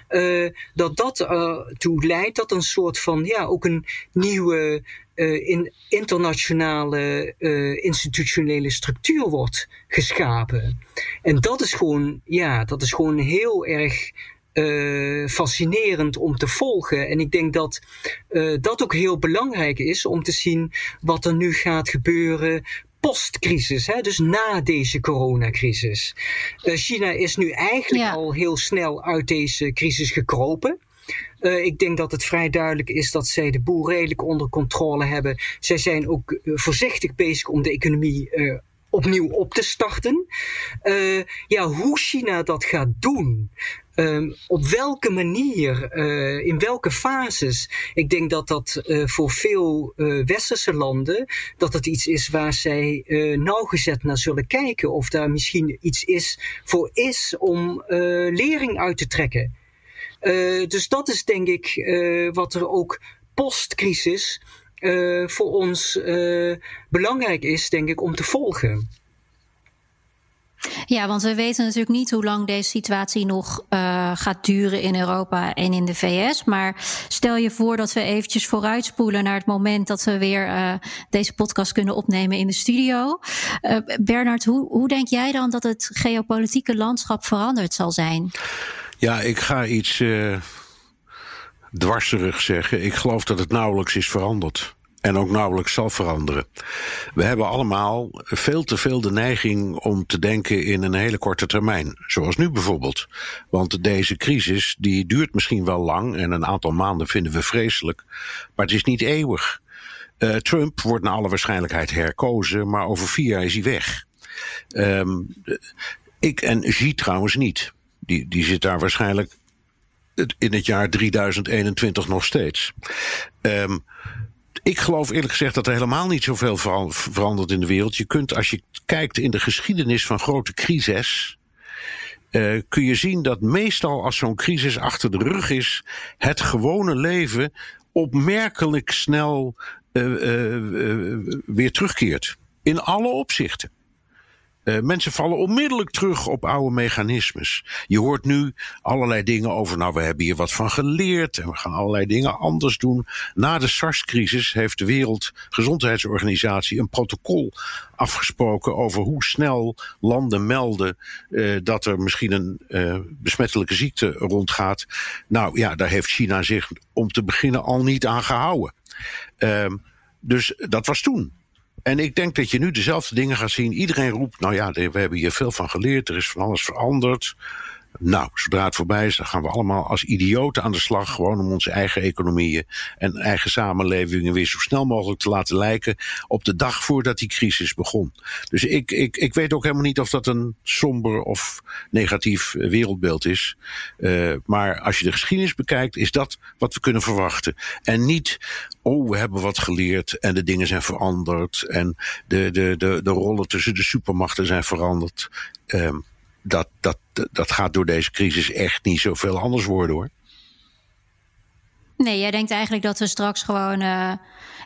uh, dat dat ertoe uh, leidt dat een soort van, ja, ook een nieuwe in internationale institutionele structuur wordt geschapen. En dat is gewoon, ja, dat is gewoon heel erg uh, fascinerend om te volgen. En ik denk dat uh, dat ook heel belangrijk is om te zien wat er nu gaat gebeuren postcrisis, hè, dus na deze coronacrisis. Uh, China is nu eigenlijk al heel snel uit deze crisis gekropen. Uh, ik denk dat het vrij duidelijk is dat zij de boel redelijk onder controle hebben. Zij zijn ook uh, voorzichtig bezig om de economie uh, opnieuw op te starten. ja, hoe China dat gaat doen, Um, op welke manier, uh, in welke fases? Ik denk dat dat uh, voor veel uh, westerse landen, dat het iets is waar zij nauwgezet naar zullen kijken. Of daar misschien iets is voor is om lering uit te trekken. dus dat is denk ik wat er ook postcrisis voor ons belangrijk is, denk ik, om te volgen. Ja, want we weten natuurlijk niet hoe lang deze situatie nog uh, gaat duren in Europa en in de VS. Maar stel je voor dat we eventjes vooruitspoelen naar het moment dat we weer uh, deze podcast kunnen opnemen in de studio. Uh, Bernard, hoe, hoe denk jij dan dat het geopolitieke landschap veranderd zal zijn? Ja, ik ga iets dwarserig zeggen. Ik geloof dat het nauwelijks is veranderd en ook nauwelijks zal veranderen. We hebben allemaal veel te veel de neiging om te denken in een hele korte termijn. Zoals nu bijvoorbeeld. Want deze crisis die duurt misschien wel lang en een aantal maanden vinden we vreselijk. Maar het is niet eeuwig. Uh, Trump wordt naar alle waarschijnlijkheid herkozen, maar over vier jaar is hij weg. Um, ik en Xi trouwens niet. Die, die zit daar waarschijnlijk in het jaar 3021 nog steeds. Um, ik geloof eerlijk gezegd dat er helemaal niet zoveel verandert in de wereld. Je kunt, als je kijkt in de geschiedenis van grote crises. Uh, kun je zien dat meestal als zo'n crisis achter de rug is, het gewone leven opmerkelijk snel uh, uh, weer terugkeert. In alle opzichten. Uh, mensen vallen onmiddellijk terug op oude mechanismes. Je hoort nu allerlei dingen over, nou we hebben hier wat van geleerd en we gaan allerlei dingen anders doen. Na de SARS-crisis heeft de Wereldgezondheidsorganisatie een protocol afgesproken over hoe snel landen melden uh, dat er misschien een uh, besmettelijke ziekte rondgaat. Nou ja, daar heeft China zich om te beginnen al niet aan gehouden. dus dat was toen. En ik denk dat je nu dezelfde dingen gaat zien. Iedereen roept, nou ja, we hebben hier veel van geleerd, er is van alles veranderd. Nou, zodra het voorbij is, dan gaan we allemaal als idioten aan de slag. Gewoon om onze eigen economieën en eigen samenlevingen weer zo snel mogelijk te laten lijken op de dag voordat die crisis begon. Dus ik, ik, ik weet ook helemaal niet of dat een somber of negatief wereldbeeld is. Uh, maar als je de geschiedenis bekijkt, is dat wat we kunnen verwachten. En niet, oh, we hebben wat geleerd en de dingen zijn veranderd en de, de, de, de rollen tussen de supermachten zijn veranderd. Um, dat, dat, dat gaat door deze crisis echt niet zoveel anders worden hoor. Nee, jij denkt eigenlijk dat we straks gewoon uh,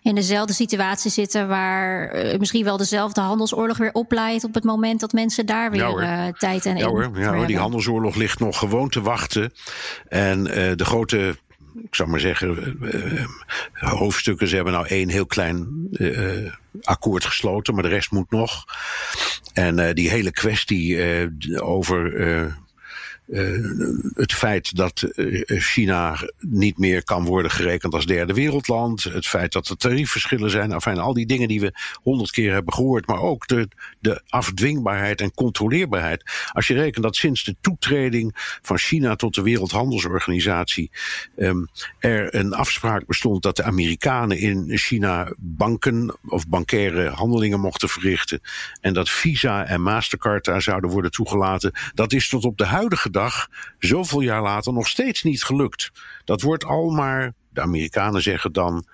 in dezelfde situatie zitten waar uh, misschien wel dezelfde handelsoorlog weer opleidt op het moment dat mensen daar weer ja, uh, tijd en ja, hoor. Ja, hoor. die handelsoorlog ligt nog gewoon te wachten. En de grote ik zou maar zeggen, uh, hoofdstukken. Ze hebben nou één heel klein akkoord gesloten, maar de rest moet nog. En die hele kwestie over uh, het feit dat uh, China niet meer kan worden gerekend als derde wereldland. Het feit dat er tariefverschillen zijn. Enfin, al die dingen die we honderd keer hebben gehoord. Maar ook de, de afdwingbaarheid en controleerbaarheid. Als je rekent dat sinds de toetreding van China tot de Wereldhandelsorganisatie. Um, er een afspraak bestond dat de Amerikanen in China banken of bankaire handelingen mochten verrichten. En dat Visa en Mastercard daar zouden worden toegelaten. Dat is tot op de huidige dag, zoveel jaar later, nog steeds niet gelukt. Dat wordt al maar, de Amerikanen zeggen dan,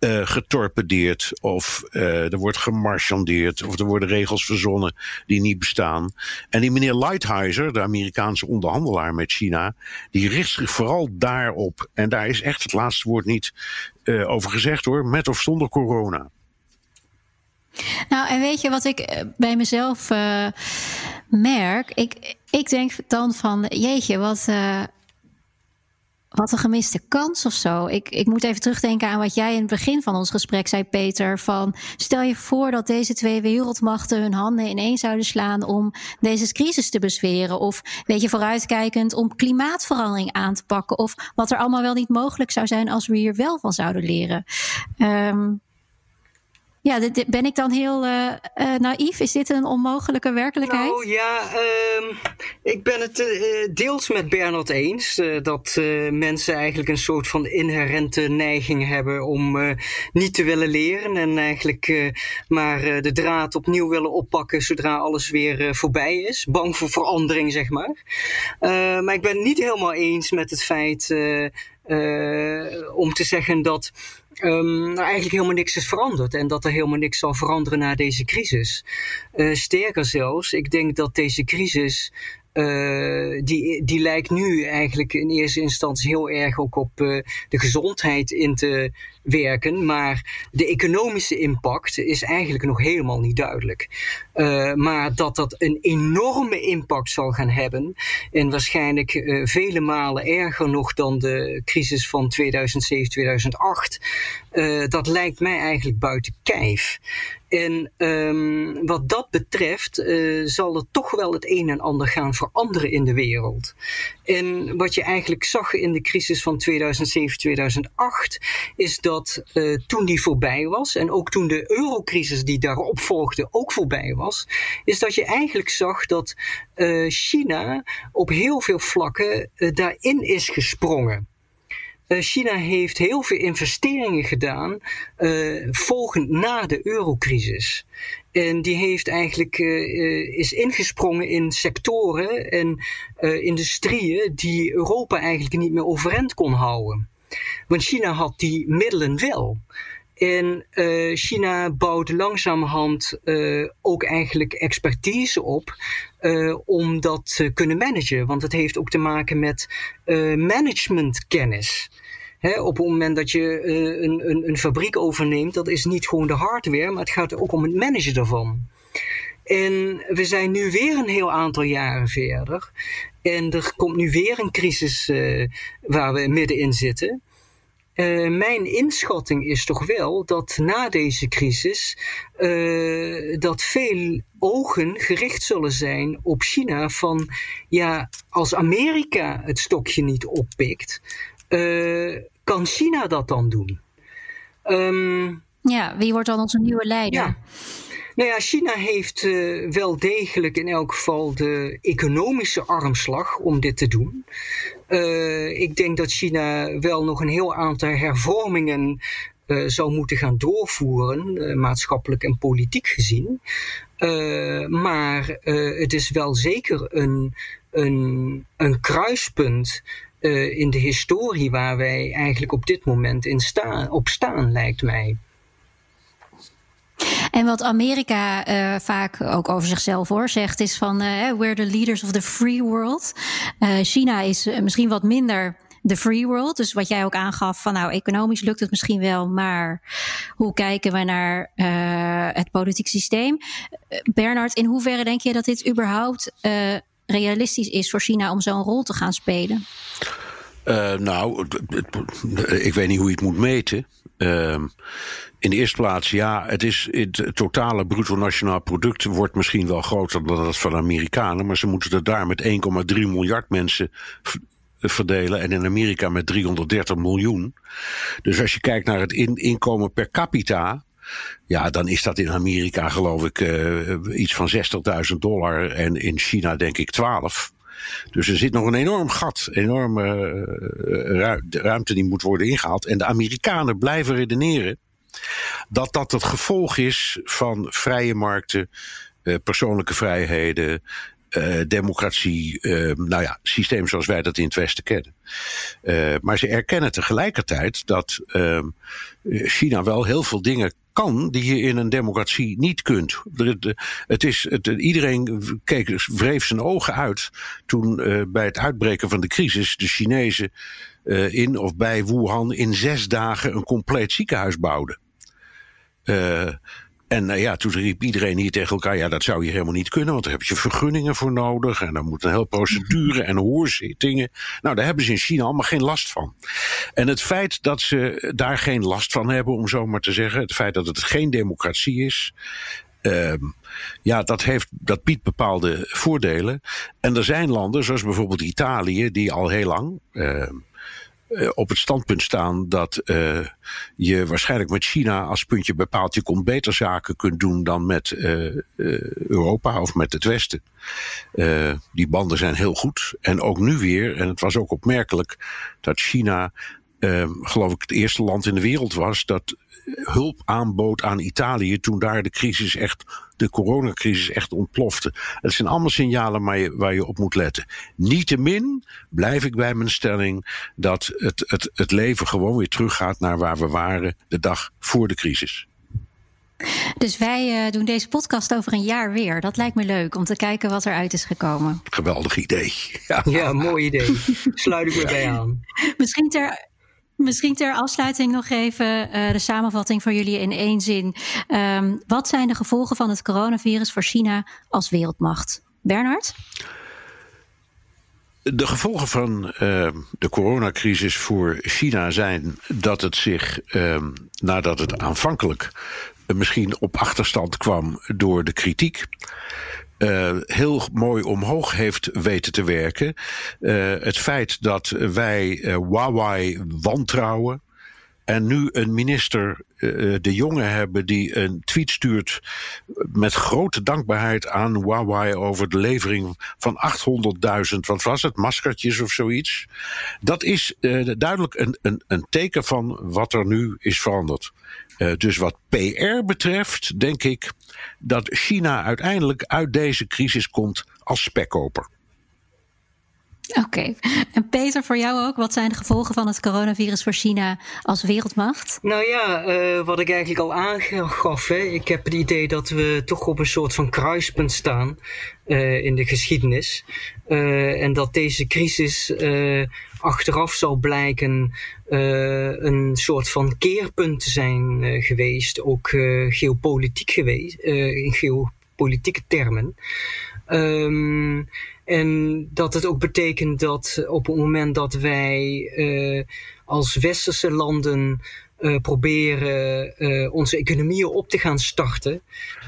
uh, getorpedeerd of uh, er wordt gemarchandeerd of er worden regels verzonnen die niet bestaan. En die meneer Lighthizer, de Amerikaanse onderhandelaar met China, die richt zich vooral daarop. En daar is echt het laatste woord niet uh, over gezegd hoor, met of zonder corona. Nou, en weet je wat ik bij mezelf merk? Ik, ik denk dan van, jeetje, wat, uh, wat een gemiste kans of zo. Ik, ik moet even terugdenken aan wat jij in het begin van ons gesprek zei, Peter. Van stel je voor dat deze twee wereldmachten hun handen ineen zouden slaan om deze crisis te bezweren. Of weet je, vooruitkijkend om klimaatverandering aan te pakken. Of wat er allemaal wel niet mogelijk zou zijn als we hier wel van zouden leren. Um, Ja, ben ik dan heel uh, naïef? Is dit een onmogelijke werkelijkheid? Nou ja, uh, ik ben het uh, deels met Bernard eens. dat mensen eigenlijk een soort van inherente neiging hebben om niet te willen leren. En eigenlijk maar de draad opnieuw willen oppakken zodra alles weer voorbij is. Bang voor verandering, zeg maar. maar ik ben niet helemaal eens met het feit om te zeggen dat um, nou eigenlijk helemaal niks is veranderd en dat er helemaal niks zal veranderen na deze crisis. Uh, sterker zelfs, ik denk dat deze crisis uh, die, die lijkt nu eigenlijk in eerste instantie heel erg ook op uh, de gezondheid in te werken. Maar de economische impact is eigenlijk nog helemaal niet duidelijk. Uh, maar dat dat een enorme impact zal gaan hebben. En waarschijnlijk vele malen erger nog dan de crisis van 2007, 2008. Uh, dat lijkt mij eigenlijk buiten kijf. En um, wat dat betreft uh, zal er toch wel het een en ander gaan veranderen in de wereld. En wat je eigenlijk zag in de crisis van 2007, 2008, is dat uh, toen die voorbij was, en ook toen de eurocrisis die daarop volgde ook voorbij was, is dat je eigenlijk zag dat uh, China op heel veel vlakken daarin is gesprongen. Eh, China heeft heel veel investeringen gedaan uh, volgend na de eurocrisis. En die heeft eigenlijk uh, is ingesprongen in sectoren en industrieën die Europa eigenlijk niet meer overeind kon houden. Want China had die middelen wel. En uh, China bouwt langzamerhand uh, ook eigenlijk expertise op uh, om dat te kunnen managen. Want het heeft ook te maken met managementkennis. Op het moment dat je een, een, een fabriek overneemt, dat is niet gewoon de hardware, maar het gaat ook om het managen daarvan. En we zijn nu weer een heel aantal jaren verder. En er komt nu weer een crisis waar we middenin zitten. Uh, mijn inschatting is toch wel dat na deze crisis uh, dat veel ogen gericht zullen zijn op China van ja, als Amerika het stokje niet oppikt, uh, kan China dat dan doen? Um, ja, wie wordt dan onze nieuwe leider? Ja. Nou ja, China heeft uh, wel degelijk in elk geval de economische armslag om dit te doen. Uh, ik denk dat China wel nog een heel aantal hervormingen uh, zou moeten gaan doorvoeren, maatschappelijk en politiek gezien. maar het is wel zeker een, een, een kruispunt in de historie waar wij eigenlijk op dit moment in staan, op staan, lijkt mij. En wat Amerika uh, vaak ook over zichzelf hoor zegt, is van uh, we're the leaders of the free world. Uh, China is misschien wat minder de free world. Dus wat jij ook aangaf van nou, economisch lukt het misschien wel, maar hoe kijken we naar het politiek systeem? Bernard, in hoeverre denk je dat dit überhaupt realistisch is voor China om zo'n rol te gaan spelen? nou, ik weet niet hoe je het moet meten. Ehm, in de eerste plaats, ja, het, is, het totale bruto nationaal product wordt misschien wel groter dan dat van de Amerikanen, maar ze moeten er daar met 1,3 miljard mensen verdelen en in Amerika met 330 miljoen. Dus als je kijkt naar het inkomen per capita, ja, dan is dat in Amerika geloof ik uh, iets van 60.000 dollar en in China denk ik 12. Dus er zit nog een enorm gat, enorme uh, ruimte die moet worden ingehaald. En de Amerikanen blijven redeneren dat dat het gevolg is van vrije markten, uh, persoonlijke vrijheden, democratie, nou ja, systeem zoals wij dat in het Westen kennen. Maar ze erkennen tegelijkertijd dat China wel heel veel dingen kan die je in een democratie niet kunt. Het is, het, iedereen keek, wreef zijn ogen uit toen uh, bij het uitbreken van de crisis de Chinezen in of bij Wuhan in zes dagen een compleet ziekenhuis bouwden. Uh, en uh, ja, toen riep iedereen hier tegen elkaar: ja, dat zou je helemaal niet kunnen, want daar heb je vergunningen voor nodig. En dan moet een hele procedure en hoorzittingen. Nou, daar hebben ze in China allemaal geen last van. En het feit dat ze daar geen last van hebben, om zo maar te zeggen, het feit dat het geen democratie is. Uh, ja, dat, heeft, dat biedt bepaalde voordelen. En er zijn landen, zoals bijvoorbeeld Italië, die al heel lang. Uh, uh, op het standpunt staan dat uh, je waarschijnlijk met China als puntje bij paaltje komt beter zaken kunt doen dan met uh, Europa of met het Westen. die banden zijn heel goed. En ook nu weer, en het was ook opmerkelijk dat China, geloof ik, het eerste land in de wereld was dat hulp aanbood aan Italië toen daar de crisis echt, de coronacrisis echt ontplofte. Het zijn allemaal signalen waar je, waar je op moet letten. Niettemin blijf ik bij mijn stelling dat het, het, het leven gewoon weer teruggaat naar waar we waren de dag voor de crisis. Dus wij uh, doen deze podcast over een jaar weer. Dat lijkt me leuk om te kijken wat eruit is gekomen. Geweldig idee. Ja, ja mooi idee. Sluit ik me bij aan. Misschien ter Misschien ter afsluiting nog even uh, de samenvatting voor jullie in één zin. Um, wat zijn de gevolgen van het coronavirus voor China als wereldmacht? Bernard? De gevolgen van uh, de coronacrisis voor China zijn dat het zich, uh, nadat het aanvankelijk misschien op achterstand kwam door de kritiek, uh, heel mooi omhoog heeft weten te werken. Uh, het feit dat wij uh, Huawei wantrouwen. En nu een minister, de jonge hebben, die een tweet stuurt met grote dankbaarheid aan Huawei over de levering van 800.000, wat was het, maskertjes of zoiets. Dat is duidelijk een, een, een teken van wat er nu is veranderd. Dus wat PR betreft, denk ik dat China uiteindelijk uit deze crisis komt als spekkoper. Oké. En Peter, voor jou ook, wat zijn de gevolgen van het coronavirus voor China als wereldmacht? Nou ja, uh, wat ik eigenlijk al aangaf, hè, ik heb het idee dat we toch op een soort van kruispunt staan uh, in de geschiedenis. Uh, en dat deze crisis achteraf zal blijken een soort van keerpunt te zijn geweest, ook geopolitiek geweest, in geopolitieke termen. Um, en dat het ook betekent dat op het moment dat wij uh, als westerse landen uh, proberen uh, onze economieën op te gaan starten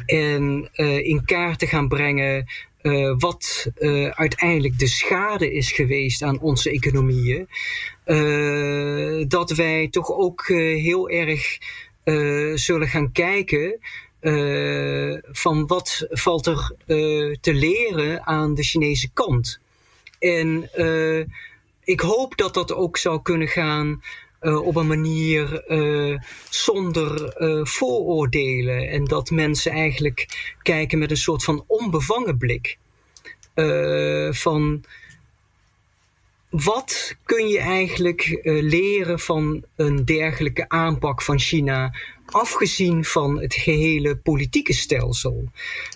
en in kaart te gaan brengen wat uiteindelijk de schade is geweest aan onze economieën, dat wij toch ook heel erg zullen gaan kijken van wat valt er uh, te leren aan de Chinese kant. En uh, ik hoop dat dat ook zou kunnen gaan op een manier zonder vooroordelen. En dat mensen eigenlijk kijken met een soort van onbevangen blik. van wat kun je eigenlijk leren van een dergelijke aanpak van China afgezien van het gehele politieke stelsel.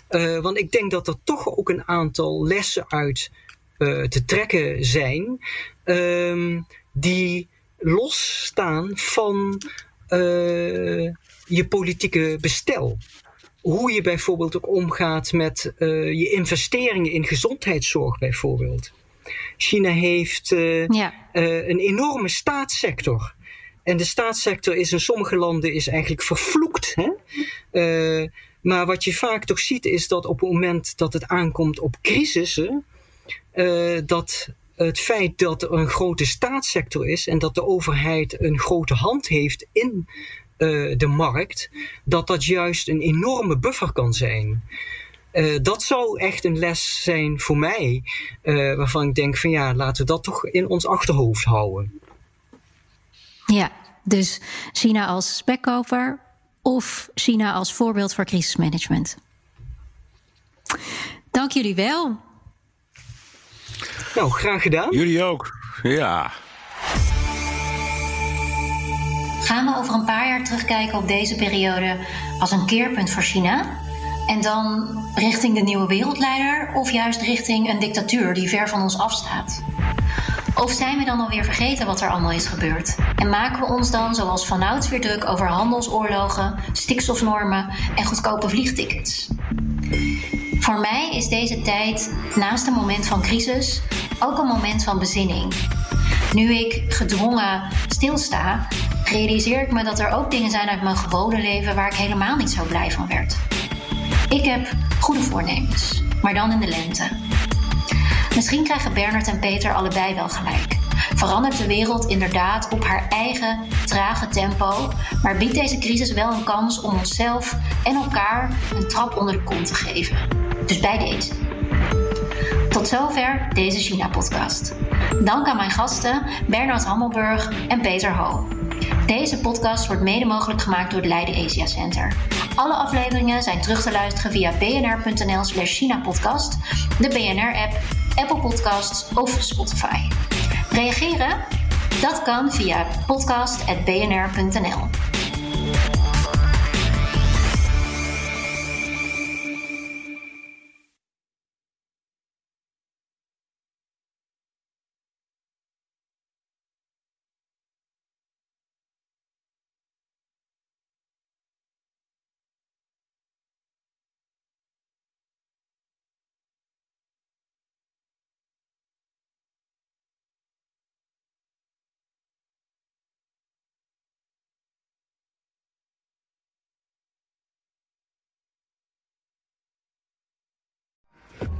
Uh, want ik denk dat er toch ook een aantal lessen uit uh, te trekken zijn, uh, die losstaan van uh, je politieke bestel. Hoe je bijvoorbeeld ook omgaat met je investeringen in gezondheidszorg, bijvoorbeeld. China heeft ja. een enorme staatssector. En de staatssector is in sommige landen is eigenlijk vervloekt. Hè? Uh, maar wat je vaak toch ziet is dat op het moment dat het aankomt op crisissen, uh, dat het feit dat er een grote staatssector is en dat de overheid een grote hand heeft in uh, de markt, dat dat juist een enorme buffer kan zijn. Dat zou echt een les zijn voor mij, waarvan ik denk van ja, laten we dat toch in ons achterhoofd houden. Ja, dus China als spekkoper of China als voorbeeld voor crisismanagement. Dank jullie wel. Nou, graag gedaan. Jullie ook. Ja. Gaan we over een paar jaar terugkijken op deze periode als een keerpunt voor China? En dan richting de nieuwe wereldleider of juist richting een dictatuur die ver van ons afstaat? Of zijn we dan alweer vergeten wat er allemaal is gebeurd? En maken we ons dan, zoals vanouds, weer druk over handelsoorlogen, stikstofnormen en goedkope vliegtickets? Voor mij is deze tijd, naast een moment van crisis, ook een moment van bezinning. Nu ik gedwongen stilsta, realiseer ik me dat er ook dingen zijn uit mijn gewone leven waar ik helemaal niet zo blij van werd. Ik heb goede voornemens, maar dan in de lente. Misschien krijgen Bernard en Peter allebei wel gelijk. verandert de wereld inderdaad op haar eigen trage tempo, maar biedt deze crisis wel een kans om onszelf en elkaar een trap onder de kont te geven. Dus bij deze. Tot zover deze China-podcast. Dank aan mijn gasten Bernard Hammelburg en Peter Ho. Deze podcast wordt mede mogelijk gemaakt door het Leiden Asia Center. Alle afleveringen zijn terug te luisteren via bnr.nl/slash China-podcast, de BNR-app, Apple Podcasts of Spotify. Reageren? Dat kan via podcast.bnr.nl.